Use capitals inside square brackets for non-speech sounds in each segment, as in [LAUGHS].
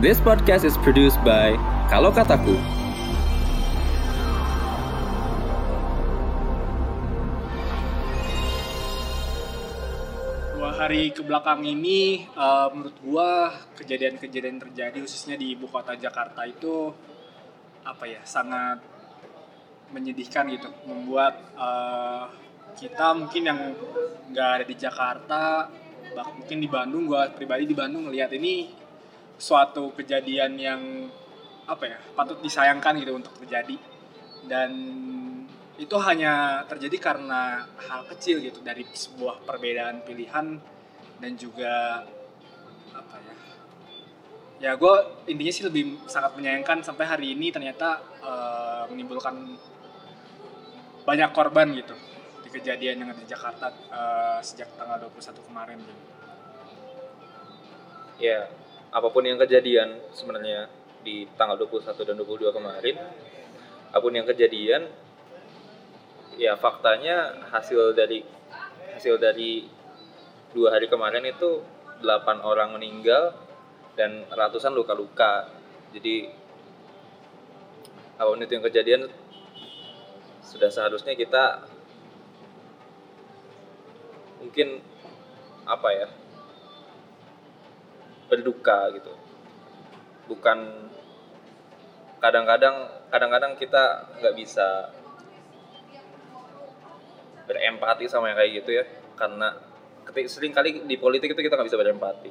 This podcast is produced by Kalau Kataku. dua hari ke belakang ini eh, menurut gua kejadian-kejadian terjadi khususnya di ibu kota Jakarta itu apa ya sangat menyedihkan gitu membuat eh, kita mungkin yang nggak ada di Jakarta mungkin di Bandung gua pribadi di Bandung ngelihat ini suatu kejadian yang apa ya patut disayangkan gitu untuk terjadi dan itu hanya terjadi karena hal kecil gitu dari sebuah perbedaan pilihan dan juga apa ya ya gue intinya sih lebih sangat menyayangkan sampai hari ini ternyata eh, menimbulkan banyak korban gitu di kejadian yang ada di Jakarta eh, sejak tanggal 21 kemarin gitu. ya apa pun yang kejadian sebenarnya di tanggal 21 dan 22 kemarin apa pun yang kejadian ya faktanya hasil dari hasil dari dua hari kemarin itu 8 orang meninggal dan ratusan luka-luka. Jadi apa pun itu yang kejadian sudah seharusnya kita mungkin apa ya berduka gitu. Bukan kadang-kadang kadang-kadang kita nggak bisa berempati sama yang kayak gitu ya. Karena sering kali di politik itu kita nggak bisa berempati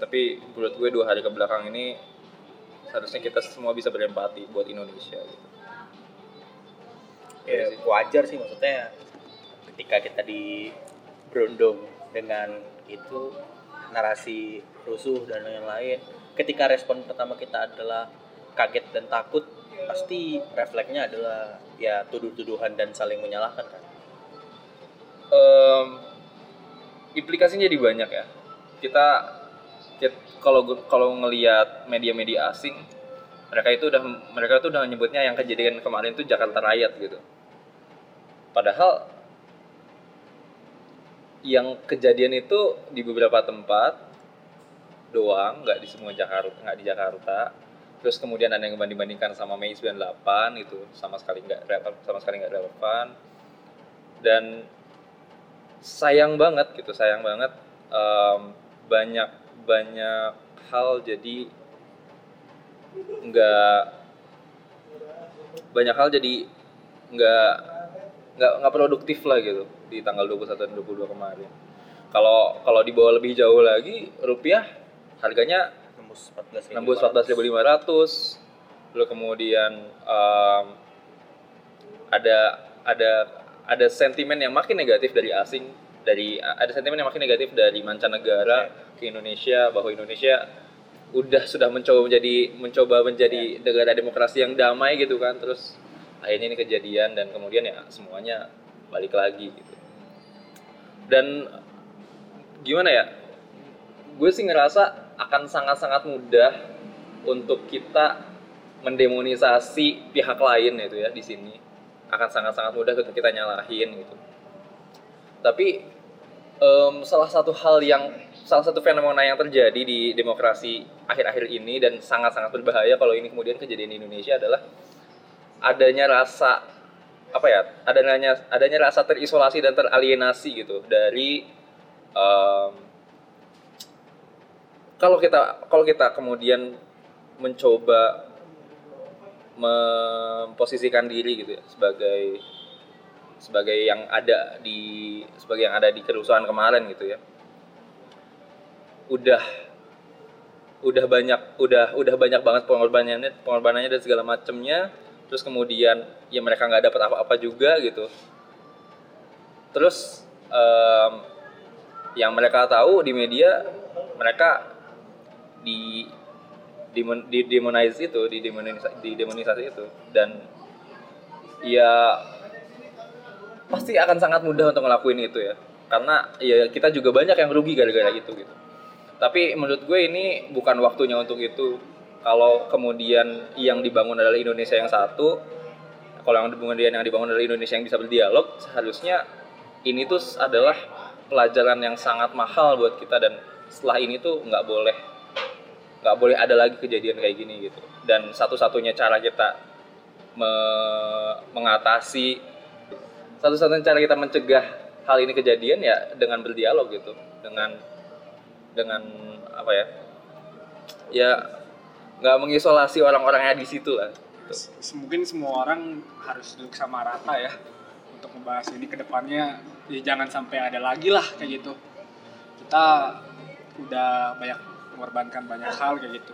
tapi menurut gue dua hari ke belakang ini seharusnya kita semua bisa berempati buat Indonesia gitu. ya wajar sih maksudnya ketika kita di berondong dengan itu narasi rusuh dan lain-lain. Ketika respon pertama kita adalah kaget dan takut pasti refleksnya adalah ya tuduh-tuduhan dan saling menyalahkan kan? Em, implikasinya jadi banyak ya. Kita, kit- kalau kalau ngelihat media-media asing mereka itu udah mereka tuh udah nyebutnya yang kejadian kemarin tuh Jakarta Riot gitu. Padahal yang kejadian itu di beberapa tempat doang nggak di semua Jakarta nggak di Jakarta. Terus kemudian ada yang membanding-bandingkan sama Mei 98 itu sama sekali nggak sama sekali nggak relevan. Dan sayang banget gitu sayang banget em, banyak banyak hal jadi nggak banyak hal jadi nggak nggak nggak produktif lah gitu di tanggal 21 dan 22 kemarin. Kalau kalau dibawa lebih jauh lagi rupiah harganya nembus 14 nembus 14.500 lalu kemudian em, ada ada ada sentimen yang makin negatif dari asing dari ada sentimen yang makin negatif dari mancanegara ke Indonesia bahwa Indonesia udah sudah mencoba menjadi mencoba menjadi negara demokrasi yang damai gitu kan terus akhirnya ini kejadian dan kemudian ya semuanya balik lagi gitu. Dan gimana ya gue sih ngerasa akan sangat-sangat mudah untuk kita mendemonisasi pihak lain itu ya di sini. Akan sangat-sangat mudah untuk kita nyalahin gitu. Tapi em, salah satu hal yang salah satu fenomena yang terjadi di demokrasi akhir-akhir ini dan sangat-sangat berbahaya kalau ini kemudian kejadian di Indonesia adalah adanya rasa apa ya adanya adanya rasa terisolasi dan teralienasi gitu dari em, kalau kita kalau kita kemudian mencoba memposisikan diri gitu ya sebagai sebagai yang ada di sebagai yang ada di kerusuhan kemarin gitu ya udah udah banyak udah udah banyak banget pengorbanannya pengorbanannya dan segala macemnya terus kemudian ya mereka nggak dapat apa-apa juga gitu. Terus em, yang mereka tahu di media mereka di di demonize itu di demonisasi, di demonisasi itu. Dan ya pasti akan sangat mudah untuk ngelakuin itu ya. Karena ya kita juga banyak yang rugi gara-gara itu gitu. Tapi menurut gue ini bukan waktunya untuk itu kalau kemudian yang dibangun adalah Indonesia yang satu kalau yang kemudian yang dibangun adalah Indonesia yang bisa berdialog seharusnya ini tuh adalah pelajaran yang sangat mahal buat kita dan setelah ini tuh nggak boleh nggak boleh ada lagi kejadian kayak gini gitu. Dan satu-satunya cara kita me- mengatasi satu-satunya cara kita mencegah hal ini kejadian ya dengan berdialog gitu dengan dengan apa ya? Ya nggak mengisolasi orang-orang yang di situ lah. Gitu. Se- mungkin semua orang harus duduk sama rata ya untuk membahas ini ke depannya. Ya jangan sampai ada lagi lah kayak gitu. Kita udah banyak mengorbankan banyak hal kayak gitu.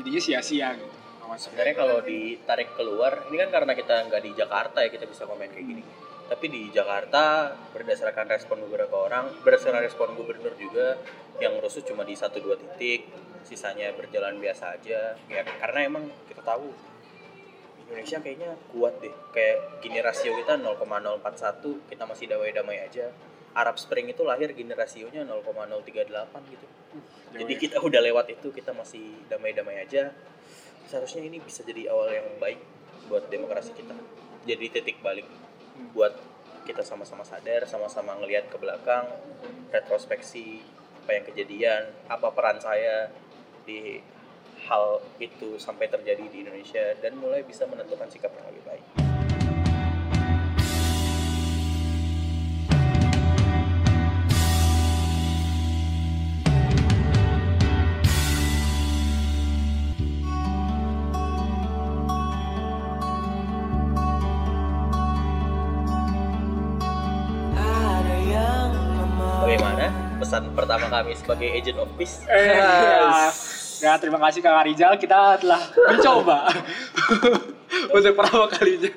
Jadinya sia-sia gitu. Awas. sebenarnya kalau ditarik keluar ini kan karena kita nggak di Jakarta ya kita bisa komen kayak gini. Tapi di Jakarta berdasarkan respon beberapa orang berdasarkan respon gubernur juga yang rusuh cuma di satu dua titik sisanya berjalan biasa aja. Ya karena emang kita tahu Indonesia kayaknya kuat deh. Kayak gini rasio kita 0,041 kita masih damai-damai aja. Arab Spring itu lahir gini rasionya 0,038 gitu. Jadi kita udah lewat itu kita masih damai-damai aja. Seharusnya ini bisa jadi awal yang baik buat demokrasi kita. Jadi titik balik buat kita sama-sama sadar sama-sama ngelihat ke belakang retrospeksi apa yang kejadian apa peran saya di hal itu sampai terjadi di Indonesia dan mulai bisa menentukan sikap yang lebih baik. Bagaimana? Pesan pertama kami sebagai agent of peace? Eh, [LAUGHS] ya. ya, terima kasih Kang Arizal. Kita telah mencoba [LAUGHS] untuk pertama kalinya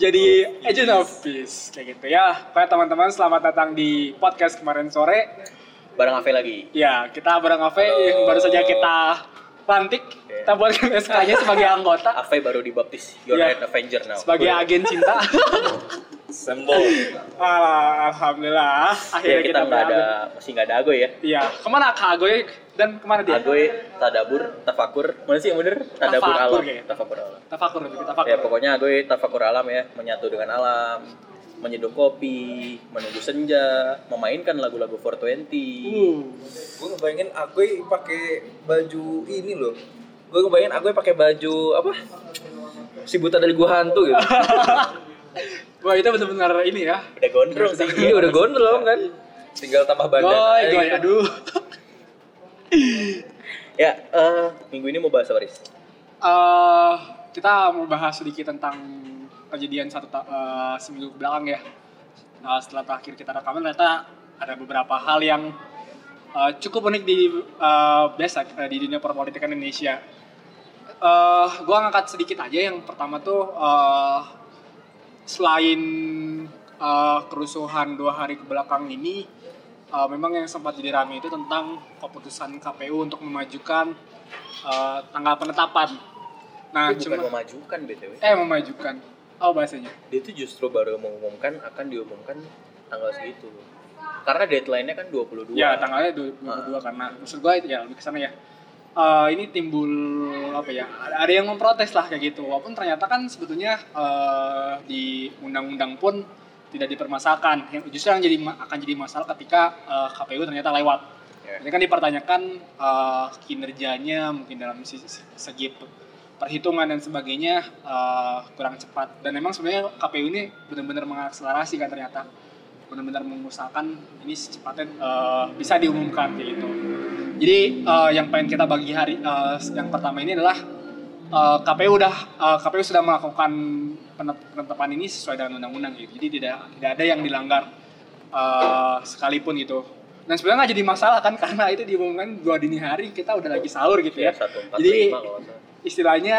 jadi agent of peace kayak gitu ya. Pak teman-teman selamat datang di podcast kemarin sore. Bareng Ave lagi. Ya, kita bareng Ave yang baru saja kita lantik. Kita buatkan SK-nya sebagai anggota, Ave baru dibaptis Your Ya. Red Avenger now. sebagai agen cinta. [LAUGHS] Sembol. Ah, Alhamdulillah, Ya, akhirnya kita kita nggak ada masih nggak ada Agoy ya. Iya, ke mana Kak Agoy dan ke mana dia? Agoy, Tadabur, Tafakur. Mana sih yang bener? Tadabur Tafakur alam. kayaknya. Tafakur alam. Tafakur lebih tafakur. Ya pokoknya Agoy Tafakur alam ya, menyatu dengan alam, menyeduh kopi, menunggu senja, memainkan lagu-lagu 420. Uh. gue ngebayangin Agoy pakai baju ini loh gue ngebayangin Agoy pakai baju apa si buta dari gua hantu gitu [LAUGHS] Wah itu benar-benar ini ya. Udah gondrong sih. iya udah gondrong kan tinggal tambah bandana Goy, aduh. Ya, eh, minggu ini mau bahas apa, Riz? Eh, kita mau bahas sedikit tentang kejadian satu eh, seminggu belakang ya. Nah, setelah terakhir kita rekaman ternyata ada beberapa hal yang eh, cukup unik di eh, biasa eh, di dunia perpolitikan Indonesia. Eh, gua ngangkat sedikit aja yang pertama tuh eh, selain eh, kerusuhan dua hari ke belakang ini eh, memang yang sempat jadi rame itu tentang keputusan KPU untuk memajukan eh, tanggal penetapan. Nah, Itu bukan cuma memajukan BTW. eh memajukan. Oh bahasanya. Dia itu justru baru mengumumkan akan diumumkan tanggal segitu. Karena deadline-nya kan 22. Ya tanggalnya du- 22 karena maksud gua itu ya lebih ke sana ya. Eh, ini timbul apa ya? Ada ada yang memprotes lah kayak gitu. Walaupun ternyata kan sebetulnya eh, di undang-undang pun tidak dipermasalahkan. Yang justru yang jadi akan jadi masalah ketika eh, KPU ternyata lewat. Ya. Ini kan dipertanyakan eh, kinerjanya mungkin dalam sisi segi pe- perhitungan dan sebagainya eh, kurang cepat. Dan memang sebenarnya KPU ini benar-benar mengakselerasi kan ternyata benar-benar mengusahakan ini secepatnya eh, bisa diumumkan kayak gitu. Jadi eh, yang pengen kita bagi hari eh, yang pertama ini adalah eh, KPU udah eh, KPU sudah melakukan penetapan ini sesuai dengan undang-undang gitu. Jadi tidak tidak ada yang dilanggar eh, sekalipun gitu. Dan sebenarnya nggak jadi masalah kan [LAUGHS] karena itu diumumkan dua dini hari kita udah lagi sahur gitu ya. Ya, 145 Jadi istilahnya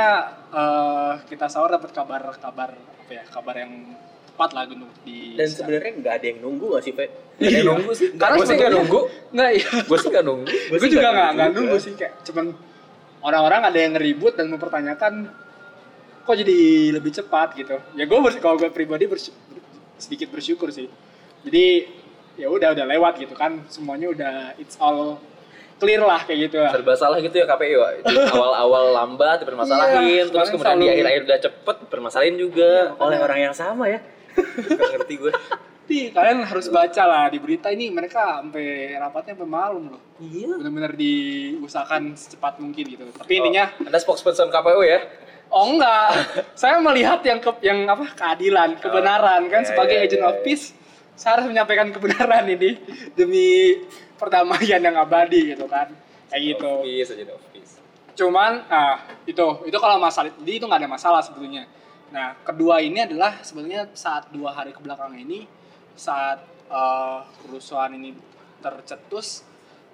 eh, kita sahur dapat kabar-kabar apa ya kabar yang tepat lah gitu di Dan sebenarnya nggak ada yang nunggu nggak sih? Ada yang nunggu sih Karena gue sih nggak nunggu nggak iya gue sih nggak nunggu gue juga nggak nunggu sih kayak cuman orang-orang ada yang ngeribut dan mempertanyakan kok jadi lebih cepat gitu ya gue kalau gue pribadi bersy- sedikit bersyukur sih jadi ya udah udah lewat gitu kan semuanya udah it's all clear lah kayak gitu lah serba salah gitu ya KPU Wak. Itu awal-awal lambat Iya, dipermasalahin terus sekarang kemudian di selalu- akhir-akhir udah cepet dipermasalahin juga Oleh orang yang sama ya. Gak ngerti gue Nih, kalian harus baca lah di berita ini mereka sampai rapatnya sampai malam loh. Iya. Benar-benar diusahakan secepat mungkin gitu. Tapi intinya Anda spokesperson KPU ya? Oh enggak, saya melihat yang ke, yang apa keadilan, kebenaran kan iya, sebagai iya, agent iya, of peace, saya harus menyampaikan kebenaran ini demi perdamaian yang abadi gitu kan, kayak gitu. Office aja office. Cuman, ah itu itu kalau masalah jadi itu nggak ada masalah sebetulnya. Nah kedua ini adalah sebenarnya saat dua hari ke belakang ini saat eh, kerusuhan ini tercetus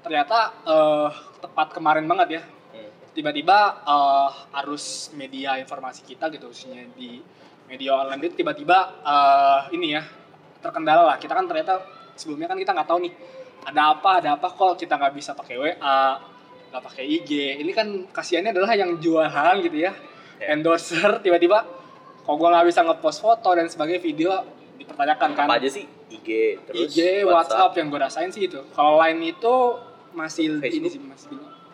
ternyata eh, tepat kemarin banget ya. Tiba-tiba eh, arus media informasi kita gitu khususnya di media online itu tiba-tiba eh, ini ya terkendala lah kita kan ternyata sebelumnya kan kita nggak tahu nih ada apa ada apa kok kita nggak bisa pakai WA nggak pakai IG ini kan kasihannya adalah yang jualan gitu ya Ya. endorser tiba-tiba kok gua nggak bisa ngepost foto dan sebagai video dipertanyakan kan Apa aja sih? IG terus IG, WhatsApp yang gue rasain sih itu. Kalau lain itu masih Facebook? ini sih masih.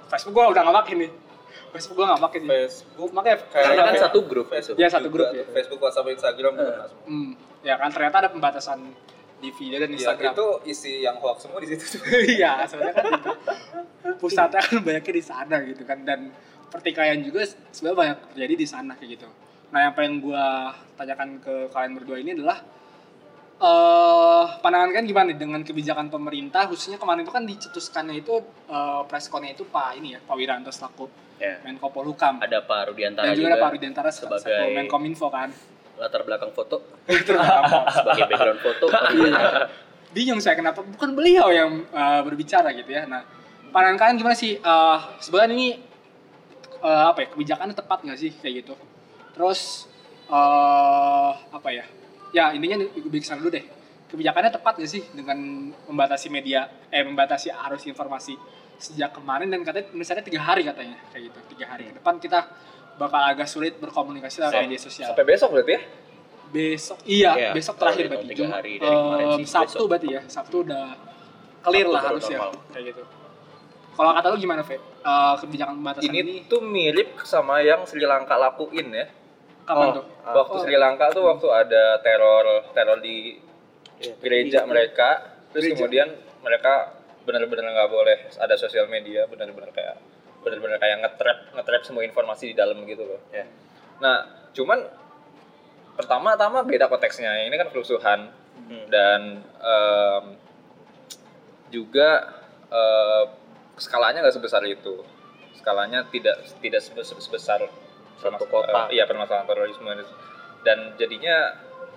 Facebook gue udah gak pakai nih. Facebook gue gak pakai sih. Facebook Makanya Karena kan satu grup itu. Ya satu grup ya. Facebook, WhatsApp, Instagram semua. Hmm, ya kan ternyata ada pembatasan di video dan Ya, Instagram. itu isi yang hoax semua di situ. [LAUGHS] Iya, sebenarnya kan itu. Pusatnya kan banyaknya di sana gitu kan dan pertikaian juga sebenarnya banyak terjadi di sana kayak gitu. Nah, yang pengen gua tanyakan ke kalian berdua ini adalah eh pandangan kan gimana nih dengan kebijakan pemerintah khususnya kemarin itu kan dicetuskannya itu eh preskonnya itu Pak ini ya Pak Wiranto selaku Ya. Menko Polhukam Ada Pak Rudiantara dan juga, juga, ada Pak Rudiantara sebagai- selaku Menkominfo kan [LAUGHS] latar belakang foto sebagai background foto Rudiantara. [LAUGHS] bingung saya kenapa bukan beliau yang uh, berbicara gitu ya. Nah, pandangan kalian gimana sih? Uh, sebenarnya ini uh, apa ya kebijakannya tepat nggak sih kayak gitu? Terus uh, apa ya? Ya intinya gue bikin dulu deh. Kebijakannya tepat nggak sih dengan membatasi media, eh membatasi arus informasi sejak kemarin dan katanya misalnya tiga hari katanya kayak gitu. Tiga hari ke depan kita bakal agak sulit berkomunikasi lewat media sosial. Sampai besok berarti ya? Besok iya, Iya, besok terakhir berarti. tiga hari dari kemarin em, sih, Sabtu besok. berarti ya. Sabtu udah clear Sabtu lah harusnya kayak gitu. Kalau kata lu gimana, Fe? Eh, kebijakan pembatasan Ini, ini, tuh mirip sama yang Sri Lanka lakuin ya. Kapan Oh, tuh? Waktu Sri Lanka tuh waktu ada teror teror di Iya, gereja tapi- mereka, terus Gereja. kemudian mereka benar-benar nggak boleh ada sosial media, benar-benar kayak benar-benar kayak ngetrap ngetrap semua informasi di dalam gitu loh. Ya. Nah, cuman pertama-tama beda konteksnya. Ini kan kerusuhan Hmm. dan em, juga em, skalanya nggak sebesar itu. Skalanya tidak tidak sebe- sebesar Satu kota. eh, iya permasalahan terorisme dan jadinya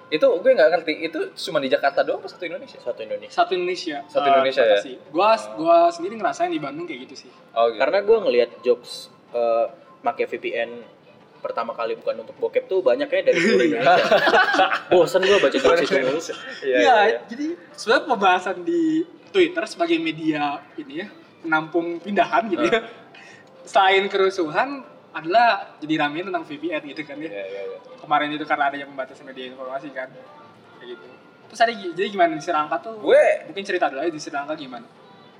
itu gue nggak ngerti itu cuma di Jakarta doang apa satu Indonesia? Satu Indonesia. Satu Indonesia. Satu eh, Indonesia ya? dibatasi. Gua gua sendiri ngerasain di Bandung kayak gitu sih. Oh gitu. Karena gue ngelihat jokes eh make VPN pertama kali bukan untuk bokep tuh banyaknya dari seluruh Indonesia. [LAUGHS] Bosan gue baca jokes itu. Iya, Iya, iya. jadi sebenarnya pembahasan di Twitter sebagai media ini ya, penampung pindahan gitu ya. Selain kerusuhan adalah jadi ramein tentang VPN gitu kan ya. Iya, iya, iya. Kemarin itu karena adanya pembatasan media informasi kan. Kayak gitu. Terus ada jadi gimana di Sri Lanka tuh? Gue mungkin cerita dulu aja di Sri Lanka gimana?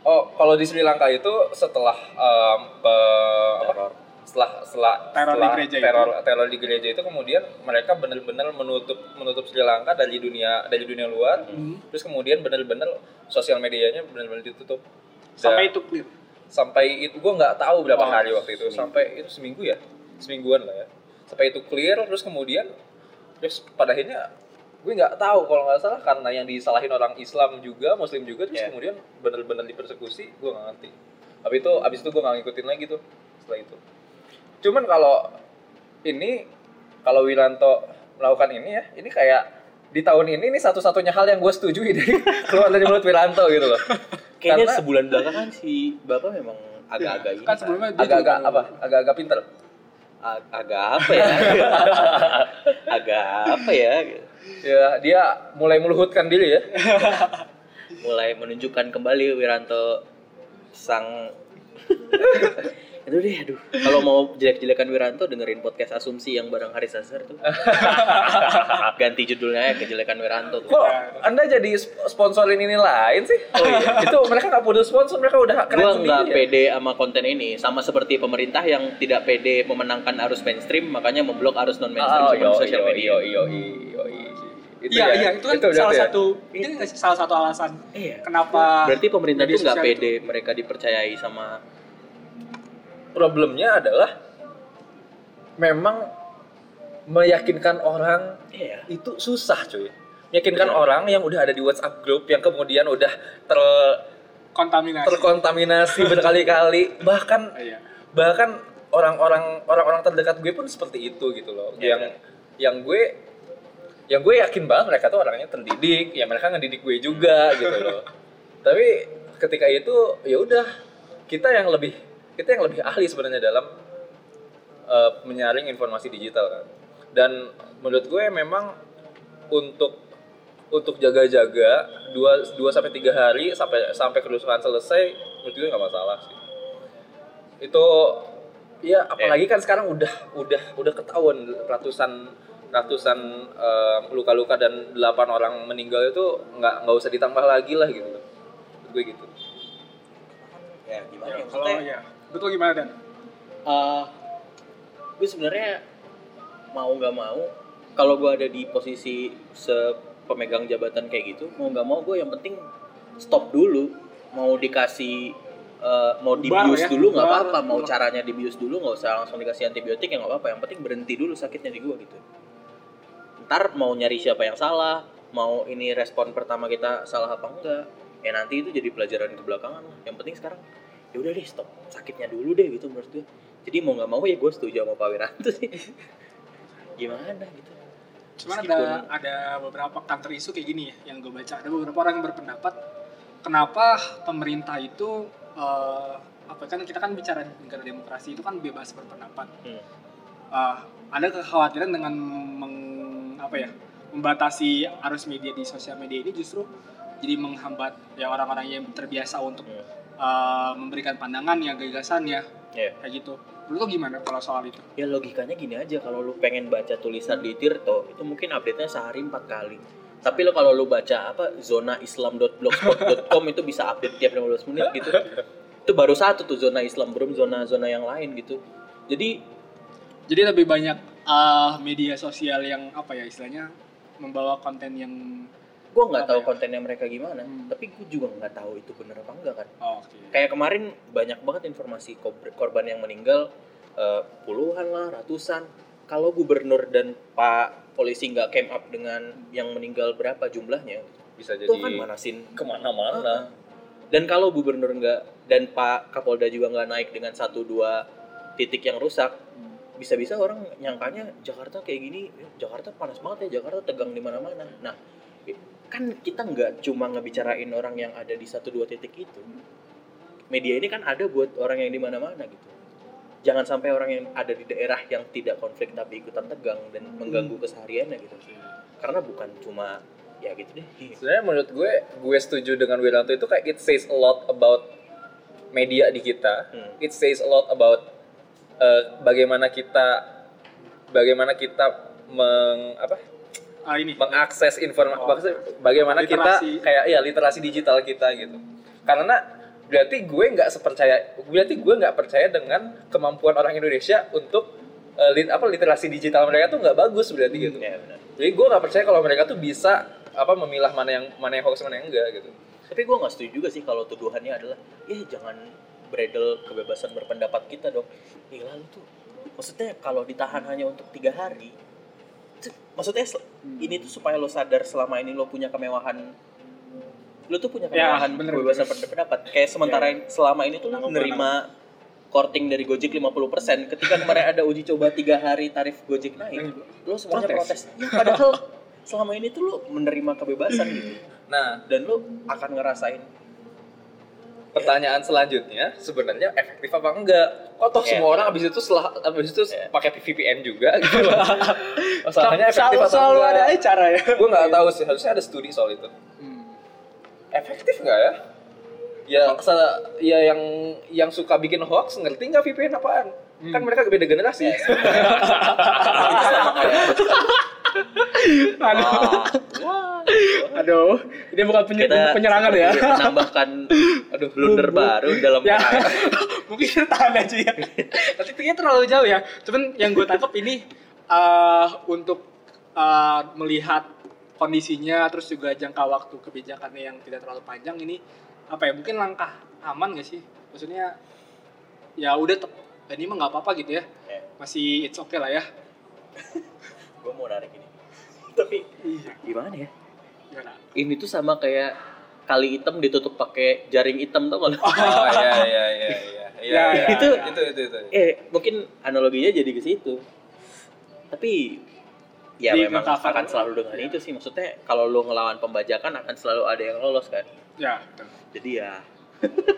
oh kalau di Sri Lanka itu setelah em, pe- apa? Teror. setelah setelah Teror di setelah gereja itu. teror teror di gereja itu kemudian mereka benar-benar menutup menutup Sri Lanka dari dunia dari dunia luar Hmm. terus kemudian benar-benar sosial medianya benar-benar ditutup Sampai Dan- itu clear. Sampai itu gue nggak tahu berapa Oh, hari waktu itu. sampai itu seminggu ya? Semingguan lah ya. Sampai itu clear terus kemudian terus pada akhirnya gue nggak tahu kalau nggak salah karena yang disalahin orang Islam juga Muslim juga terus Yeah. kemudian benar-benar dipersekusi gue nggak ngerti. Tapi itu abis itu gue nggak ngikutin lagi tuh setelah itu. Cuman kalau ini kalau Wiranto melakukan ini ya ini kayak di tahun ini ini satu-satunya hal yang gue setujui dari [LAUGHS] keluar dari mulut Wiranto gitu loh Kayaknya Karena- sebulan belakangan si bapak memang agak-agak ini. Kan sebelumnya dia agak-agak apa agak-agak pinter agak apa ya? [LAUGHS] agak apa ya? ya dia mulai meluhutkan diri ya [LAUGHS] Mulai menunjukkan kembali Wiranto sang itu deh aduh kalau mau jelek-jelekan Wiranto dengerin podcast asumsi yang bareng Haris Azhar tuh [LAUGHS] ganti judulnya ya kejelekan Wiranto tuh kok anda jadi sp- sponsorin ini lain sih oh iya [LAUGHS] itu mereka nggak punya sponsor mereka udah keren sendiri nggak ya? pede sama konten ini sama seperti pemerintah yang tidak pede memenangkan arus mainstream makanya memblok arus non mainstream oh, seperti iyo, sosial media iyo, iyo, iyo, iyo. Iya, ya? iya, itu kan berarti salah ya? satu ini salah satu alasan Iya. kenapa Berarti pemerintah tuh nggak pede mereka dipercayai sama problemnya adalah memang meyakinkan orang iya. itu susah cuy. Meyakinkan Iya. orang yang udah ada di WhatsApp grup yang kemudian udah ter kontaminasi. terkontaminasi [LAUGHS] berkali-kali. Bahkan iya. bahkan orang-orang orang-orang terdekat gue pun seperti itu gitu loh. Iya, yang yang gue yang gue yakin banget mereka tuh orangnya terdidik. Ya mereka ngedidik gue juga gitu loh. [LAUGHS] Tapi ketika itu ya udah kita yang lebih kita yang lebih ahli sebenarnya dalam eh, menyaring informasi digital kan. Dan menurut gue memang untuk untuk jaga-jaga dua dua sampai tiga hari sampai sampai kerusuhan selesai menurut gue nggak masalah sih. Itu ya apalagi kan sekarang udah udah udah ketahuan ratusan ratusan em, luka-luka dan delapan orang meninggal itu nggak nggak usah ditambah lagi lah gitu. Menurut gue gitu. Ya gimana Ya, ya? kalau Maksudnya, ya betul gimana dan? Eh, gue sebenarnya mau nggak mau kalau gue ada di posisi sepemegang jabatan kayak gitu mau nggak mau gue yang penting stop dulu. Mau dikasih eh, mau dibius ya, dulu nggak apa-apa. Mau caranya dibius dulu nggak usah langsung dikasih antibiotik ya nggak apa-apa. Yang penting berhenti dulu sakitnya di gue gitu. Ntar mau nyari siapa yang salah mau ini respon pertama kita salah apa enggak ya nanti itu jadi pelajaran ke belakangan lah yang penting sekarang ya udah deh stop sakitnya dulu deh gitu menurut gue jadi mau nggak mau ya gue setuju sama Pak Wiranto sih. [LAUGHS] Gimana gitu. Cuman ada ada beberapa counter isu kayak gini ya yang gue baca. Ada beberapa orang yang berpendapat kenapa pemerintah itu eh, apa kan kita kan bicara negara demokrasi itu kan bebas berpendapat. Hmm. Eh, ada kekhawatiran dengan meng- apa ya membatasi arus media di sosial media ini justru jadi menghambat ya orang-orang yang terbiasa untuk Hmm. Eh, memberikan pandangannya gagasannya. Iya. kayak gitu. Menurut lo gimana kalau soal itu? Ya logikanya gini aja. Kalau lu pengen baca tulisan di Tirto itu mungkin update-nya sehari empat kali. Tapi lo kalau lu baca apa zona islam.blogspot.com itu bisa update tiap 15 menit gitu. Itu baru satu tuh zona Islam. Belum zona-zona yang lain gitu. Jadi jadi lebih banyak eh, media sosial yang apa ya istilahnya membawa konten yang gue nggak tahu ya? kontennya mereka gimana Hmm. tapi gue juga nggak tahu itu bener apa enggak kan. Oh, oke. Kayak kemarin banyak banget informasi korban yang meninggal eh, puluhan lah ratusan. Kalau gubernur dan pak polisi nggak came up dengan yang meninggal berapa jumlahnya bisa itu jadi kan manasin ke mana-mana. Dan kalau gubernur nggak dan pak kapolda juga nggak naik dengan satu dua titik yang rusak bisa-bisa orang nyangkanya Jakarta kayak gini "Eh, Jakarta panas banget ya Jakarta tegang di mana-mana. Nah kan kita nggak cuma ngebicarain orang yang ada di satu dua titik itu. Media ini kan ada buat orang yang di mana-mana gitu. Jangan sampai orang yang ada di daerah yang tidak konflik tapi ikutan tegang dan mengganggu kesehariannya gitu. Karena bukan cuma ya gitu deh. Sebenarnya menurut gue gue setuju dengan Wiranto itu kayak it says a lot about media di kita. Hmm. it says a lot about uh, bagaimana kita bagaimana kita meng apa ah ini mengakses informasi Oh. bagaimana Literasi. kita kayak ya literasi digital kita gitu karena berarti gue nggak sepercaya berarti gue nggak percaya dengan kemampuan orang Indonesia untuk uh, lit- apa literasi digital mereka tuh nggak bagus berarti gitu ya benar jadi gue nggak percaya kalau mereka tuh bisa apa memilah mana yang mana yang hoax mana yang enggak gitu Tapi gue nggak setuju juga sih kalau tuduhannya adalah, ya jangan beredel kebebasan berpendapat kita dong. Gila lu tuh. Maksudnya kalau ditahan hanya untuk tiga hari, maksudnya sel- ini tuh supaya lo sadar selama ini lo punya kemewahan, lo tuh punya Ya, kemewahan bener, kebebasan bener. berpendapat. Kayak sementara Ya. selama ini tuh lo menerima korting dari Gojek 50% ketika kemarin ada uji coba tiga hari tarif Gojek naik lo semuanya Protes. protes, Ya, padahal selama ini tuh lo menerima kebebasan gitu nah dan lo akan ngerasain pertanyaan selanjutnya sebenarnya efektif apa enggak? Kok toh Iya. semua orang abis itu setelah abis itu Iya. pakai VPN juga gitu [LAUGHS] masalahnya efektif selalu, atau selalu enggak? ada aja cara ya gue nggak tahu sih harusnya ada studi soal itu. Hmm. efektif nggak ya? Ya ya yang yang suka bikin hoax ngerti nggak VPN apaan? Hmm. kan mereka beda generasi [LAUGHS] [LAUGHS] Sama kayak aduh. Aduh ini bukan penye- kita penyerangan ya. menambahkan aduh blunder baru dalam ya. [LAUGHS] mungkin kita tahan aja ya. Tapi kayaknya terlalu jauh ya. Cuman yang gue tangkap ini eh, untuk eh, melihat kondisinya terus juga jangka waktu kebijakannya yang tidak terlalu panjang ini apa ya mungkin langkah aman gak sih? Maksudnya ya udah ini mah nggak apa-apa gitu ya. Ya. masih it's okay lah ya. Gue mau narik ini tapi gimana ya ini tuh sama kayak kali hitam ditutup pakai jaring hitam tau gak? Oh iya iya iya iya. Iya, Ya, iya. ya, itu, ya. itu itu itu. eh mungkin analoginya jadi ke situ tapi ya Di memang akan selalu dengan itu sih maksudnya kalau lo ngelawan pembajakan akan selalu ada yang lolos kan ya betul. jadi ya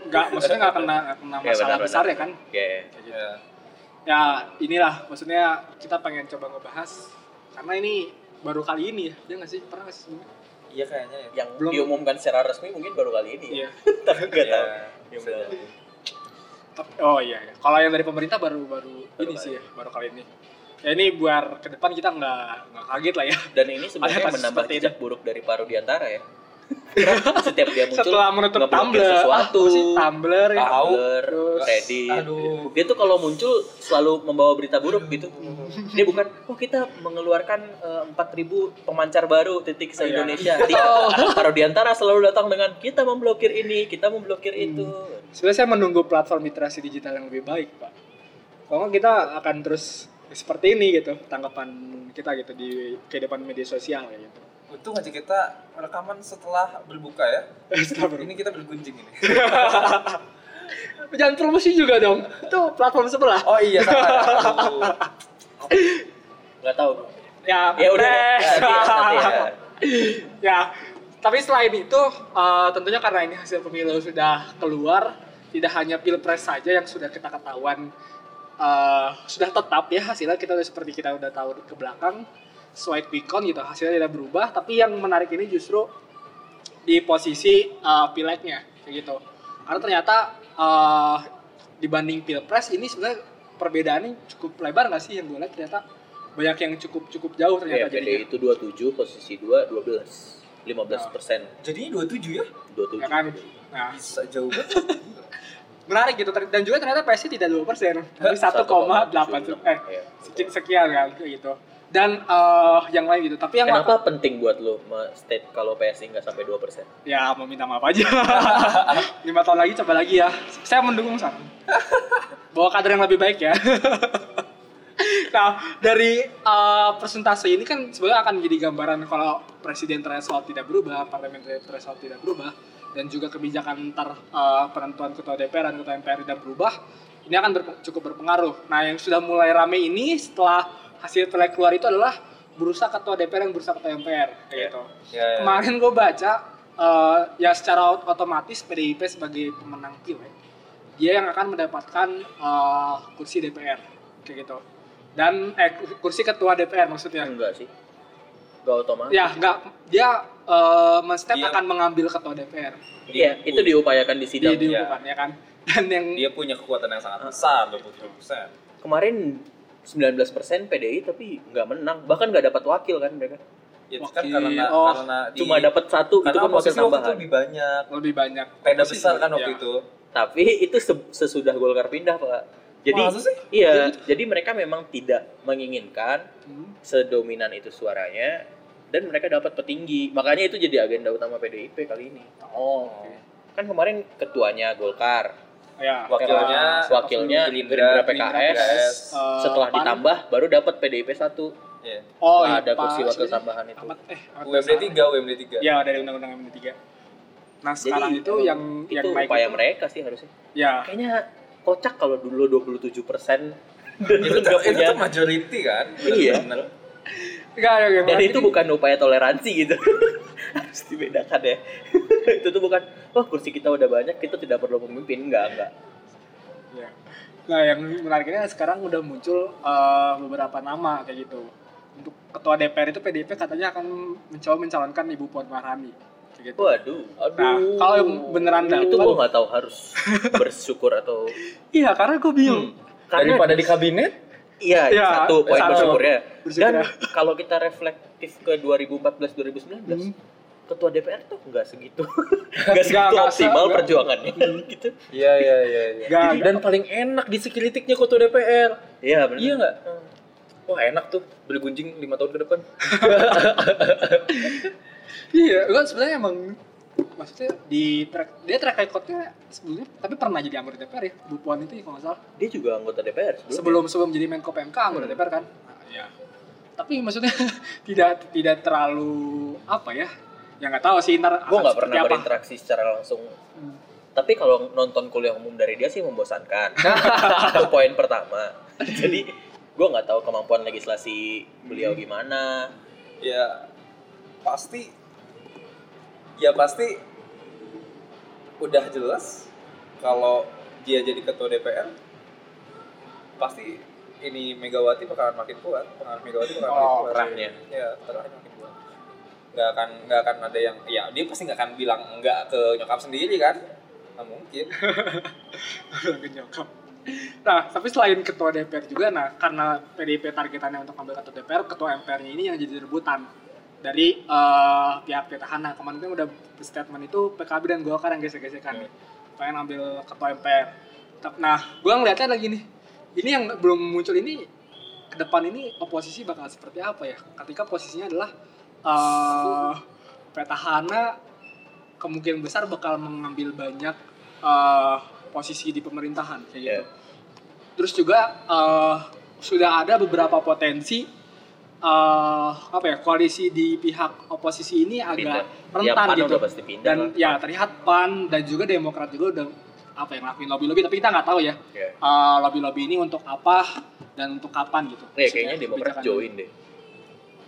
nggak maksudnya nggak kena kena [LAUGHS] Ya, masalah benar-benar. besar ya kan Kayak gitu. Ya. ya inilah maksudnya kita pengen coba ngebahas karena ini baru kali ini ya dia nggak sih pernah nggak sih sebelumnya? Iya kayaknya ya. yang Belum- diumumkan secara resmi mungkin baru kali ini iya ya [LAUGHS] tapi nggak Iya, tahu Ya. Tapi- oh iya, iya. kalau yang dari pemerintah baru baru Baru ini kali. sih ya baru kali ini ya ini biar ke depan kita nggak nggak kaget lah ya dan ini sebenarnya menambah jejak buruk dari Paru Di antara ya [LAUGHS] setiap dia muncul setelah menutup Tumblr sesuatu apa sih Tumblr ya. Tumblr, Terus, Reddit. aduh. Dia tuh kalau muncul selalu membawa berita buruk gitu. Dia bukan, oh kita mengeluarkan eh, 4.000 pemancar baru titik se Iya. Indonesia. [LAUGHS] Dia taruh di antara selalu datang dengan kita memblokir ini, kita memblokir itu. sebenarnya saya menunggu platform literasi digital yang lebih baik pak kalau kita akan terus seperti ini gitu tanggapan kita gitu di kehidupan media sosial gitu Untung aja kita rekaman setelah berbuka ya. [LAUGHS] Setelah berbuka. Ini kita bergunjing ini. [LAUGHS] Jangan promosi juga dong. Itu platform sebelah. Oh iya sama. Nggak tahu. Ya, Ya udah, eh. ya, nanti ya. [LAUGHS] ya, tapi selain itu eh, tentunya karena ini hasil pemilu sudah keluar, tidak hanya pilpres saja yang sudah kita ketahuan eh, sudah tetap ya hasilnya kita udah seperti kita udah tahu ke belakang sesuai quick count gitu hasilnya tidak berubah tapi yang menarik ini justru di posisi eh, pileknya kayak gitu karena ternyata eh, dibanding pilpres ini sebenarnya perbedaannya cukup lebar nggak sih yang gue lihat ternyata banyak yang cukup cukup jauh Ya, ternyata PD jadinya itu 27, posisi 2 12. 15 persen. Jadi 27 ya? 27. ya kan nah Bisa jauh banget. [LAUGHS] menarik gitu. Dan juga ternyata PSI tidak dua persen. [LAUGHS] Tapi 1,8 eh Iya. seki- sekian kan kayak gitu. Dan eh, yang lain gitu. Tapi yang Kenapa penting buat lo state kalau PSI nggak sampai 2 persen? ya mau minta maaf aja. [LAUGHS] Lima tahun lagi coba lagi ya. Saya mendukung san. [LAUGHS] Bawa kader yang lebih baik ya. Nah dari eh, persentase ini kan sebenarnya akan jadi gambaran kalau presiden threshold tidak berubah parliamentary threshold tidak berubah dan juga kebijakan ntar eh, penentuan ketua DPR dan ketua MPR tidak berubah ini akan cukup berpengaruh nah yang sudah mulai rame ini setelah hasil pileg keluar itu adalah berusaha ketua DPR yang berusaha ketua MPR kayak Iya. gitu Ya, ya. kemarin gue baca eh, ya secara ot- otomatis PDIP sebagai pemenang pileg dia yang akan mendapatkan eh, kursi DPR kayak gitu dan eh kursi ketua DPR maksudnya Enggak sih. Enggak otomatis. ya nggak dia eh men-step Dia- akan mengambil ketua DPR Iya, itu diupayakan di di sidang. diumumkan ya kan [LAUGHS] dan yang Dia punya kekuatan yang sangat besar 27%. Kemarin 19% PDI tapi nggak menang, bahkan nggak dapat wakil kan mereka. Ya, itu kan Wakil. karena Oh, karena di, Cuma dapat satu itu kan wakil waktu itu tambahan. lebih banyak. lebih banyak Peda Oposisi, besar kan waktu ya. itu. Tapi itu se- sesudah Golkar pindah, Pak. Jadi iya, jadi mereka memang tidak menginginkan Hmm. sedominan itu suaranya dan mereka dapat petinggi. Makanya itu jadi agenda utama PDIP kali ini. oh Kan kemarin ketuanya Golkar, ya Wakilnya wakilnya Gerindra PKS, eh, setelah PAN. ditambah baru dapat PDIP 1. Iya. oh iya, ada kursi wakil tambahan itu. Ahmad eh UMD 3, UMD 3. Ya dari undang-undang MD 3. Nah sekarang itu emang yang itu yang naik upaya itu, mereka sih harusnya. Ya, Kayaknya kocak kalau dulu 27 persen itu, itu punya tuh majority kan? Iya. Bener-bener. enggak yang dan itu bukan upaya toleransi gitu [LAUGHS] harus dibedakan ya [LAUGHS] itu tuh bukan wah kursi kita udah banyak kita tidak perlu pemimpin enggak enggak Ya. Nah yang menarik ini sekarang udah muncul eh, beberapa nama kayak gitu. Untuk ketua DPR itu PDIP katanya akan mencoba mencalonkan Ibu Puan Maharani. Kayak gitu. waduh Nah, kalau yang beneran itu dapat, gua nggak tahu harus [LAUGHS] bersyukur atau iya karena gue bingung. karena Daripada di kabinet, iya Iya, satu poin satu. bersyukurnya Bersyukur dan ya. kalau kita reflektif ke 2014 2019 Hmm. ketua DPR tuh nggak segitu [LAUGHS] nggak segitu se- optimal nggak. perjuangannya gitu Iya iya iya. iya. Dan paling enak di sekritiknya ketua DPR. iya benar Iya nggak? wah enak tuh beli gunjing lima tahun ke depan [LAUGHS] Iya, gua sebenarnya emang maksudnya di track dia track recordnya sebelumnya tapi pernah jadi anggota DPR ya Bu Puan itu ya, kalau nggak salah Dia juga anggota DPR sebelum sebelum jadi Menko PMK anggota Hmm. DPR kan Iya. tapi maksudnya [LAUGHS] tidak tidak terlalu apa ya ya nggak tahu sih ntar Gue nggak pernah apa. berinteraksi secara langsung. Hmm. Tapi kalau nonton kuliah umum dari dia sih membosankan. [LAUGHS] itu poin pertama. Jadi gue nggak tahu kemampuan legislasi beliau gimana. ya pasti ya pasti udah jelas kalau dia jadi ketua DPR pasti ini Megawati bakalan makin kuat. Pengaruh Megawati bakalan makin Oh, kuat. perannya. ya. Perannya makin kuat. Nggak akan nggak akan ada yang ya dia pasti nggak akan bilang enggak ke nyokap sendiri kan? Nggak mungkin. [LAUGHS] Ke nyokap. Nah, tapi selain ketua DPR juga, nah karena PDIP targetannya untuk ambil ketua DPR, ketua MPR-nya ini yang jadi rebutan dari eh, pihak petahana. Kemarin kan udah statement itu PKB dan Golkar yang gesek-gesekan nih, pengen ambil ketua MPR. Nah, gue ngeliatnya lagi nih, ini yang belum muncul ini ke depan ini oposisi bakal seperti apa ya? Ketika posisinya adalah eh petahana kemungkinan besar bakal mengambil banyak eh, posisi di pemerintahan kayak gitu. Iya. Terus juga eh, sudah ada beberapa potensi eh, apa ya koalisi di pihak oposisi ini agak Pindah. rentan ya, PAN gitu. udah pasti pindah Dan lah. ya terlihat PAN dan juga Demokrat juga udah apa yang ngelakuin lobby-lobby tapi kita nggak tahu ya Ya. eh, lobby-lobby ini untuk apa dan untuk kapan gitu. Ya, kayaknya Demokrat join deh.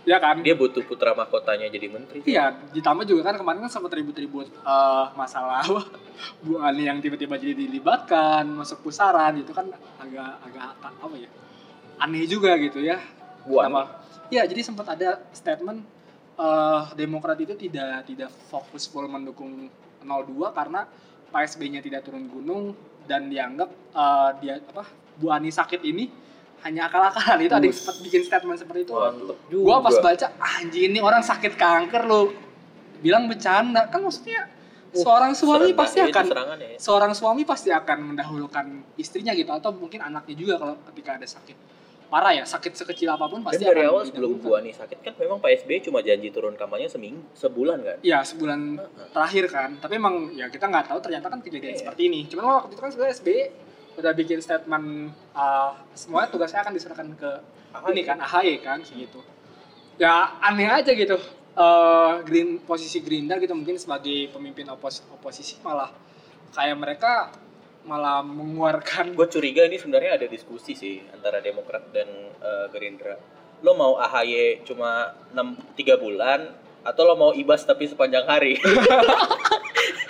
Ya kan? Dia butuh putra mahkotanya jadi menteri. Iya, ditambah juga kan kemarin kan sempat ribut-ribut eh, masalah [LAUGHS] Bu Ani yang tiba-tiba jadi dilibatkan masuk pusaran gitu kan agak agak apa ya aneh juga gitu ya. Bu Ani? Kenapa? Iya, jadi sempat ada statement eh, Demokrat itu tidak tidak fokus full mendukung 02 karena Pak SB-nya tidak turun gunung dan dianggap eh, dia apa Bu Ani sakit ini hanya akal-akalan itu ada yang sempat bikin statement seperti itu. mantep Gua pas baca anjing ini orang sakit kanker lu. Bilang bercanda. Kan maksudnya seorang suami pasti itu akan ya. seorang suami pasti akan mendahulukan istrinya gitu atau mungkin anaknya juga kalau ketika ada sakit parah ya sakit sekecil apa pun Dan pasti dari akan awal sebelum. Bu Ani sakit kan memang Pak SBY cuma janji turun kampanye seminggu, sebulan kan. Iya sebulan terakhir kan tapi emang ya kita nggak tahu ternyata kan kejadian Iya. seperti ini cuman waktu itu kan sebenarnya SBY udah bikin statement uh, semuanya tugasnya akan diserahkan ke ini kan AHY kan gitu ya aneh aja gitu Eh, green posisi Gerindra gitu mungkin sebagai pemimpin opos, oposisi malah kayak mereka malah mengeluarkan Gue curiga ini sebenarnya ada diskusi sih antara Demokrat dan eh, Gerindra. Lo mau AHY cuma 6, 3 bulan atau lo mau ibas tapi sepanjang hari? [LAUGHS]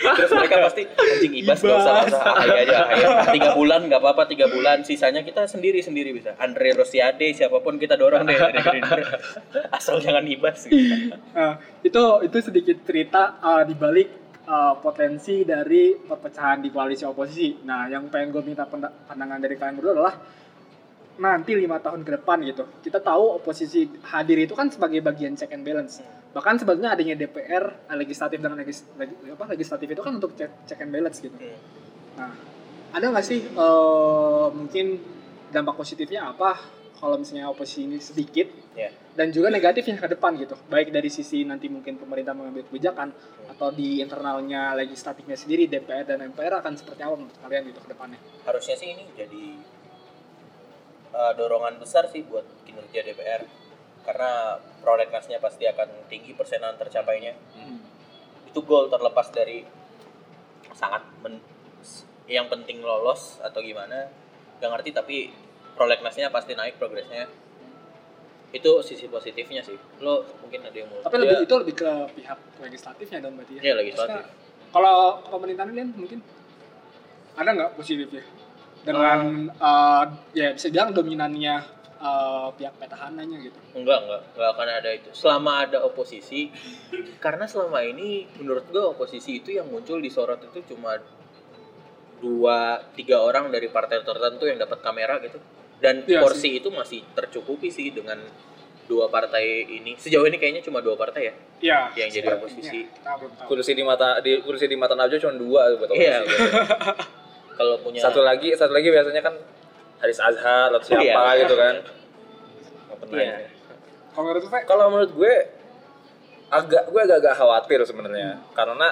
Terus mereka pasti anjing ibas gak usah, usah AHY aja AHY. Tiga bulan nggak apa-apa tiga bulan sisanya kita sendiri sendiri bisa. Andre Rosiade siapa pun kita dorong deh dari Gerindra. [LAUGHS] Asal jangan ibas. Gitu. Nah, itu itu sedikit cerita uh, di balik uh, potensi dari perpecahan di koalisi oposisi. Nah, yang pengen gue minta pandangan dari kalian berdua adalah nanti lima tahun ke depan gitu. Kita tahu oposisi hadir itu kan sebagai bagian check and balance. Bahkan sebetulnya adanya DPR, eh, legislatif dan legis, legi- apa, legislatif itu kan untuk check, check and balance gitu. Nah, ada nggak sih eh, mungkin dampak positifnya apa kalau misalnya oposisi ini sedikit Ya. dan juga negatifnya ke depan gitu. Baik dari sisi nanti mungkin pemerintah mengambil kebijakan atau di internalnya legislatifnya sendiri DPR dan MPR akan seperti apa menurut kalian gitu ke depannya? Harusnya sih ini jadi uh, dorongan besar sih buat kinerja DPR karena prolegnasnya pasti akan tinggi persenan tercapainya. Itu goal terlepas dari sangat men- yang penting lolos atau gimana gak ngerti tapi prolegnasnya pasti naik progresnya itu sisi positifnya sih. Lo mungkin ada yang mau tapi lebih itu lebih ke pihak legislatifnya dong berarti ya. Legislatif. Maksudnya, kalau pemerintahan kalian mungkin ada nggak positifnya? Dengan eh, ya bisa bilang dominannya eh, pihak petahananya gitu. Enggak, enggak, enggak akan ada itu. Selama ada oposisi, karena selama ini menurut gue oposisi itu yang muncul di sorot itu cuma dua tiga orang dari partai tertentu yang dapat kamera gitu. Dan Iya porsi itu masih tercukupi sih dengan dua partai ini. Sejauh ini kayaknya cuma dua partai ya. ya Yang jadi sepertinya. oposisi. tahu kursi di mata di kursi di mata Najwa cuma dua buat Iya. oposisi. betul. [LAUGHS] Kalau punya satu lagi satu lagi biasanya kan Haris Azhar atau siapa Iya. gitu kan Iya. ini. Kalau menurut? Kalau menurut gue agak gue agak-agak khawatir sebenarnya karena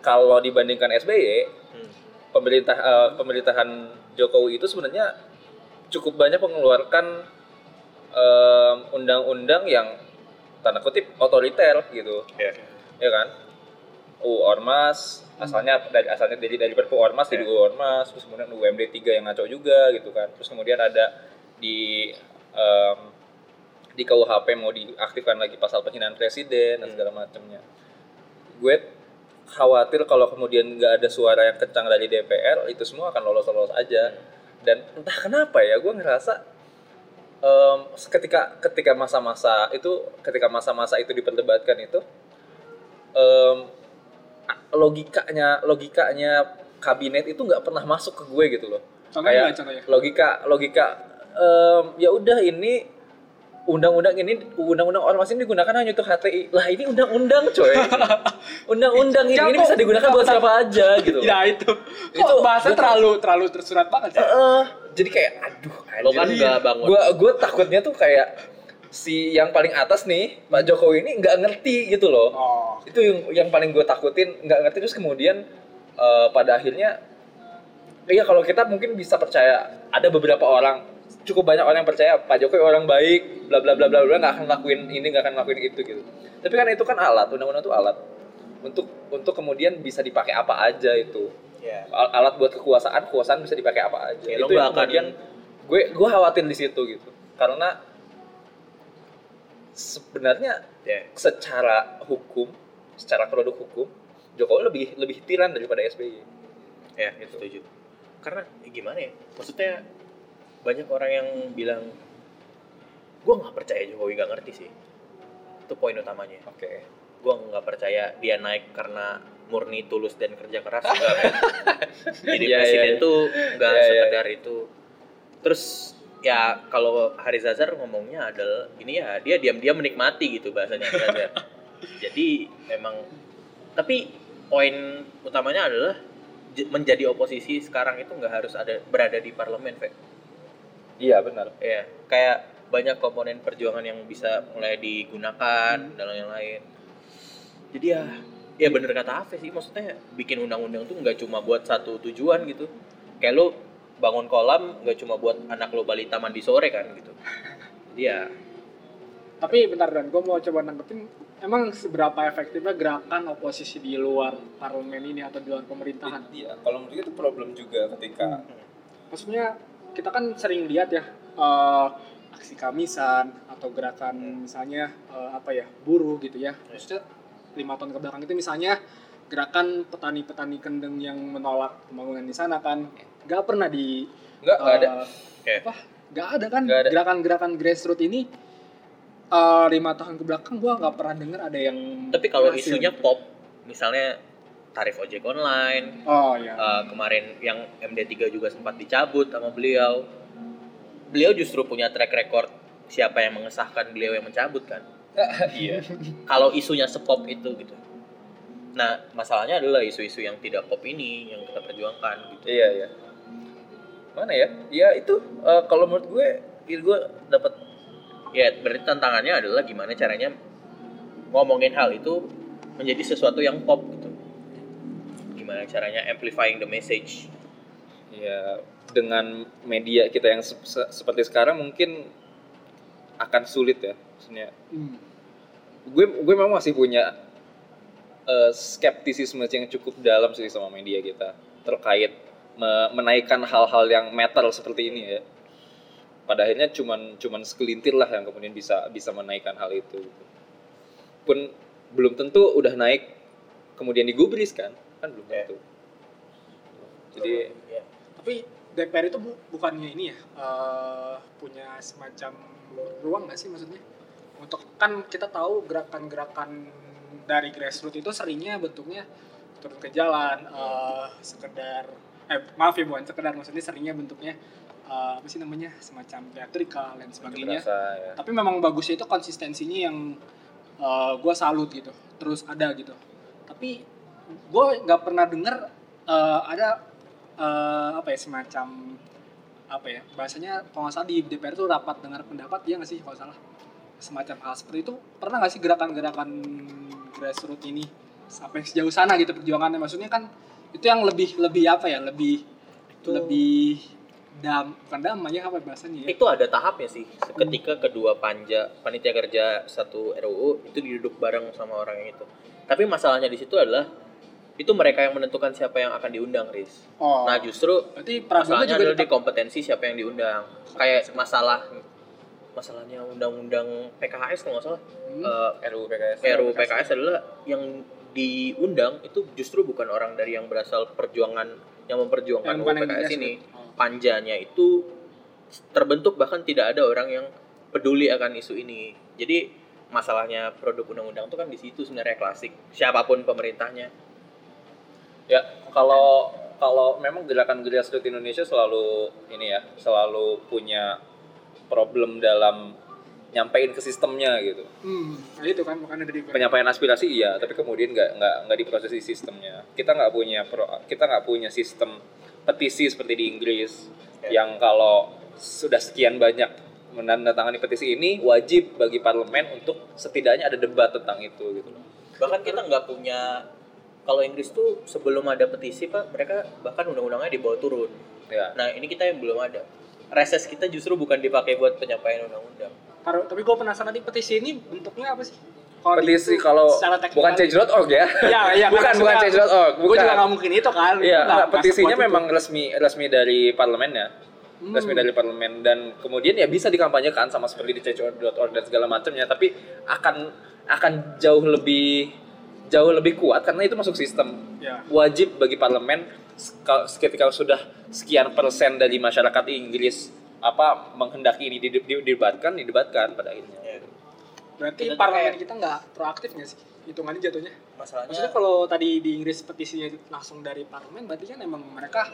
kalau dibandingkan SBY Hmm. pemerintah eh, pemerintahan Jokowi itu sebenarnya cukup banyak mengeluarkan em, undang-undang yang tanda kutip otoriter gitu. Iya. ya kan? UU Ormas asalnya dari asalnya dari dari Perpu Ormas jadi UU Ormas terus kemudian UMD 3 yang ngaco juga gitu kan. Terus kemudian ada di em, di KUHP mau diaktifkan lagi pasal penghinaan presiden dan segala macamnya. Gue khawatir kalau kemudian nggak ada suara yang kencang dari DPR itu semua akan lolos-lolos aja dan entah kenapa ya gue ngerasa em, ketika ketika masa-masa itu ketika masa-masa itu diperdebatkan itu em, logikanya logikanya kabinet itu nggak pernah masuk ke gue gitu loh Contohnya kayak contohnya? logika logika em, ya udah ini undang-undang ini undang-undang ormas ini digunakan hanya untuk HTI lah ini undang-undang coy undang-undang ini, ini bisa digunakan buat siapa aja gitu Ya itu. Itu- Itu bahasa terlalu terlalu tersurat banget sih. Eh, jadi kayak aduh Lo kan nggak bangun. gua gua takutnya tuh kayak si yang paling atas nih Pak Jokowi ini nggak ngerti gitu loh Oh. itu yang yang paling gue takutin nggak ngerti terus kemudian eh, pada akhirnya iya kalau kita mungkin bisa percaya ada beberapa orang cukup banyak orang yang percaya Pak Jokowi orang baik bla bla bla bla bla nggak akan lakuin ini nggak akan lakuin itu gitu tapi kan itu kan alat undang-undang itu alat untuk untuk kemudian bisa dipakai apa aja itu. Al- alat buat kekuasaan kekuasaan bisa dipakai apa aja lo itu yang kemudian gue gue khawatir di situ gitu karena sebenarnya Ya. secara hukum secara produk hukum Jokowi lebih lebih tiran daripada SBY Ya, setuju. Karena ya gimana ya? Maksudnya banyak orang yang bilang gue nggak percaya Jokowi nggak ngerti sih. Itu poin utamanya. oke Gue nggak percaya dia naik karena murni tulus dan kerja keras enggak. men. [LAUGHS] Jadi Iya, presiden iya. tuh nggak Iya, iya. sekedar itu. Terus ya kalau Haris Azhar ngomongnya adalah ini ya dia diam-diam menikmati gitu bahasanya Haris Azhar. [LAUGHS] Jadi memang tapi poin utamanya adalah menjadi oposisi sekarang itu nggak harus ada berada di parlemen, Fe. Iya benar Ya, kayak banyak komponen perjuangan yang bisa mulai digunakan dan lain-lain. Jadi ya, ya bener kata Ave sih, maksudnya bikin undang-undang tuh nggak cuma buat satu tujuan gitu. Kayak lo bangun kolam nggak cuma buat anak lo balita mandi sore kan gitu. Jadi ya, Tapi bentar dan gue mau coba nanggepin emang seberapa efektifnya gerakan oposisi di luar parlemen ini atau di luar pemerintahan? iya kalau menurut gue itu problem juga ketika Maksudnya kita kan sering lihat ya eh, aksi kamisan atau gerakan misalnya eh, apa ya buruh gitu ya. Maksudnya lima tahun ke belakang itu misalnya gerakan petani-petani kendeng yang menolak pembangunan di sana kan nggak pernah di nggak nggak ada eh, Oke. apa nggak ada kan ada. gerakan-gerakan grassroots ini lima tahun ke belakang gua nggak pernah dengar ada yang tapi kalau isunya pop, misalnya tarif ojek online, oh ya eh, kemarin yang MD3 juga sempat dicabut sama beliau. Beliau justru punya track record siapa yang mengesahkan beliau yang mencabut kan. [LAUGHS] iya Kalau isunya sepop itu gitu. Nah, masalahnya adalah isu-isu yang tidak pop ini yang kita perjuangkan gitu. iya iya mana ya ya itu eh, kalau menurut gue ya gue dapat Ya, berarti tantangannya adalah gimana caranya ngomongin hal itu menjadi sesuatu yang pop gitu. Gimana caranya amplifying the message. ya dengan media kita yang se- se- seperti sekarang mungkin akan sulit ya maksudnya Hmm. gue gue memang masih punya eh, skeptisisme yang cukup dalam sih sama media kita terkait me- menaikkan hal-hal yang metal seperti ini ya pada akhirnya cuman cuman segelintir lah yang kemudian bisa bisa menaikkan hal itu pun belum tentu udah naik kemudian digubris kan kan belum Ya. tentu. Jadi Ya. tapi DPR itu bu- bukannya ini ya eh, punya semacam ruang nggak sih maksudnya? Untuk kan kita tahu gerakan-gerakan dari grassroots itu seringnya bentuknya turun ke jalan eh, sekedar eh maaf ya bukan sekedar maksudnya seringnya bentuknya eh, apa sih namanya semacam teatrikal dan sebagainya. Berasa ya. Tapi memang bagusnya itu konsistensinya yang gue salut gitu terus ada gitu. Tapi gue nggak pernah dengar eh, ada eh, apa ya semacam apa ya bahasanya kalau nggak salah di DPR tuh rapat dengar pendapat dia nggak sih kalau salah? Semacam hal seperti itu. Pernah nggak sih gerakan-gerakan grassroots ini? Sampai sejauh sana gitu perjuangannya. Maksudnya kan itu yang lebih lebih apa ya lebih Itu- lebih dam bukan damai ya apa bahasanya ya? Itu ada tahapnya sih. Ketika kedua panja panitia kerja satu RUU itu diduduk bareng sama orang yang itu. Tapi masalahnya di situ adalah itu mereka yang menentukan siapa yang akan diundang Riz oh nah justru berarti masalahnya juga adalah di kompetensi siapa yang diundang kayak masalah masalahnya undang-undang PKS kalau nggak salah Hmm. eh, RUU PKS. RUU PKS adalah yang diundang itu justru bukan orang dari yang berasal perjuangan yang memperjuangkan Yang UU PKS ini. ya? Oh. Panjanya itu terbentuk bahkan tidak ada orang yang peduli akan isu ini. Jadi masalahnya produk undang-undang itu kan di situ sebenarnya klasik. Siapa pun pemerintahnya. Ya, kalau kalau memang gerakan grassroots Indonesia selalu ini ya, selalu punya problem dalam nyampein ke sistemnya gitu. hmm nah itu kan makanya dari Penyampaian aspirasi iya, tapi kemudian nggak nggak nggak diproses di sistemnya. Kita nggak punya pro, kita nggak punya sistem petisi seperti di Inggris Ya. yang kalau sudah sekian banyak menandatangani petisi ini wajib bagi parlemen untuk setidaknya ada debat tentang itu gitu loh. Bahkan kita nggak punya kalau Inggris tuh sebelum ada petisi pak mereka bahkan undang-undangnya dibawa turun. Ya. Nah ini kita yang belum ada. Reses kita justru bukan dipakai buat penyampaian undang-undang. Tapi gue penasaran di petisi ini bentuknya apa sih Kalau petisi kalau bukan change.org ya. Iya, iya. [LAUGHS] bukan bukan change.org, Gue bukan. juga nggak mungkin itu kan. Iya, enggak, nggak petisinya sekuat itu. memang resmi resmi dari parlemennya. Hmm. Resmi dari parlemen dan kemudian ya bisa dikampanyekan sama seperti di change.org dan segala macamnya, tapi akan akan jauh lebih jauh lebih kuat karena itu masuk sistem. Ya. Wajib bagi parlemen ketika sudah sekian persen dari masyarakat Inggris apa menghendaki ini dide- didebatkan, didebatkan pada akhirnya. Ya. Berarti Kita parlemen kayak- kita nggak proaktif nggak sih? Hitungannya jatuhnya. Masalahnya Maksudnya kalau tadi di Inggris petisinya langsung dari parlemen, berarti kan emang mereka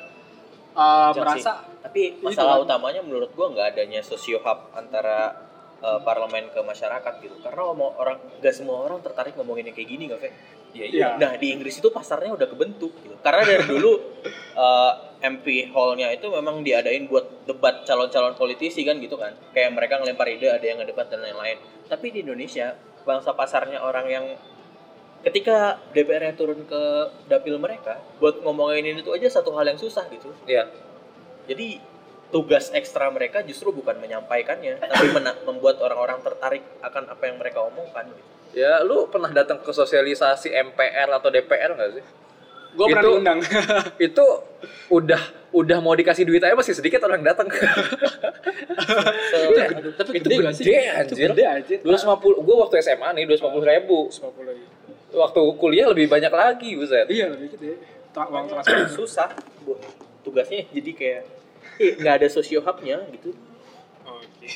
uh, merasa sih. tapi masalah utamanya menurut gua nggak adanya sosiohub antara uh, parlemen ke masyarakat gitu karena ngomong orang nggak semua orang tertarik ngomongin yang kayak gini nggak Fe? Iya, Iya. nah di Inggris itu pasarnya udah kebentuk gitu karena dari dulu uh, MP hall-nya itu memang diadain buat debat calon-calon politisi kan gitu kan kayak mereka ngelempar ide ada yang ngedebat dan lain-lain tapi di Indonesia bangsa pasarnya orang yang ketika DPR-nya turun ke dapil mereka buat ngomongin ini tuh aja satu hal yang susah gitu Iya. jadi tugas ekstra mereka justru bukan menyampaikannya, tapi mena- membuat orang-orang tertarik akan apa yang mereka omongkan. gitu. Ya, lu pernah datang ke sosialisasi MPR atau DPR nggak sih? gue pernah Itu- diundang. [LAUGHS] itu udah udah mau dikasih duit aja masih sedikit orang datang [LAUGHS] Se- aduh, tapi itu gede gede, sih? anjir. Itu gede anjir. 250 gue waktu SMA nih 250 ribu 250 lagi. waktu kuliah lebih banyak lagi buset Iya lebih gede. Uang transport. susah, Bu. tugasnya jadi kayak nggak ada sosiohubnya gitu. Oke.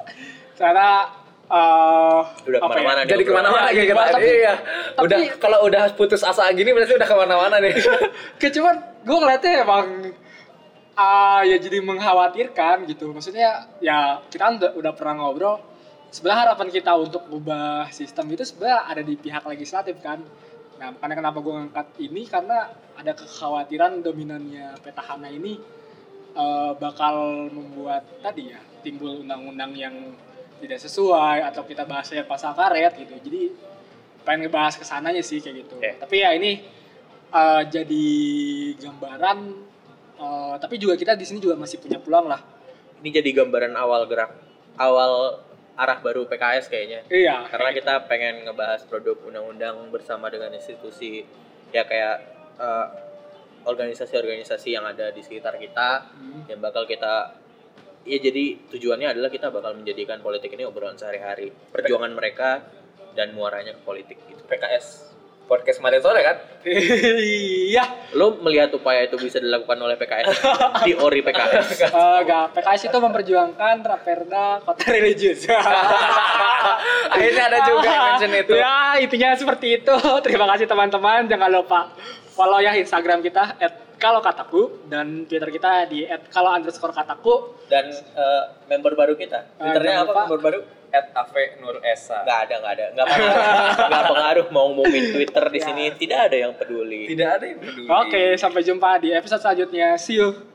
[LAUGHS] Cara uh, Udah ya? ke mana-mana nih. jadi ke mana-mana Iya, iya, kita tapi- iya tapi- udah kalau udah putus asa gini berarti udah ke mana-mana nih [LAUGHS] Kayak cuman gue ngeliatnya emang ah ya jadi mengkhawatirkan gitu. Maksudnya ya kita udah, udah pernah ngobrol. Sebenarnya harapan kita untuk ubah sistem itu sebenarnya ada di pihak legislatif kan. Nah, karena kenapa gue ngangkat ini karena ada kekhawatiran dominannya petahana ini eh, bakal membuat tadi ya timbul undang-undang yang tidak sesuai atau kita bahasanya pasal karet gitu. Jadi pengen ngebahas ke sananya sih kayak gitu. Oke. Tapi ya ini eh, jadi gambaran eh, tapi juga kita di sini juga masih punya peluang lah. Ini jadi gambaran awal gerak, awal arah baru PKS kayaknya. Iya. Karena kita pengen ngebahas produk undang-undang bersama dengan institusi ya kayak eh, organisasi-organisasi yang ada di sekitar kita Hmm. yang bakal kita ya jadi tujuannya adalah kita bakal menjadikan politik ini obrolan sehari-hari. Perjuangan mereka dan muaranya ke politik gitu. PKS podcast kemarin sore kan iya. lo melihat upaya itu bisa dilakukan oleh PKS [LAUGHS] di ori PKS Eh, Enggak, PKS itu memperjuangkan Raperda Kota Religius. [LAUGHS] akhirnya ada juga yang mention itu Ya, intinya seperti itu. Terima kasih teman-teman. Jangan lupa follow ya Instagram kita kalau kataku dan Twitter kita di kalau underscore kataku. dan eh, member baru kita Ah, twitternya apa member baru at Ave Nur Esa nggak ada nggak ada nggak pengaruh nggak pengaruh mau ngumumin twitter di Ya. sini tidak ada yang peduli tidak ada yang peduli Oke, sampai jumpa di episode selanjutnya. See you.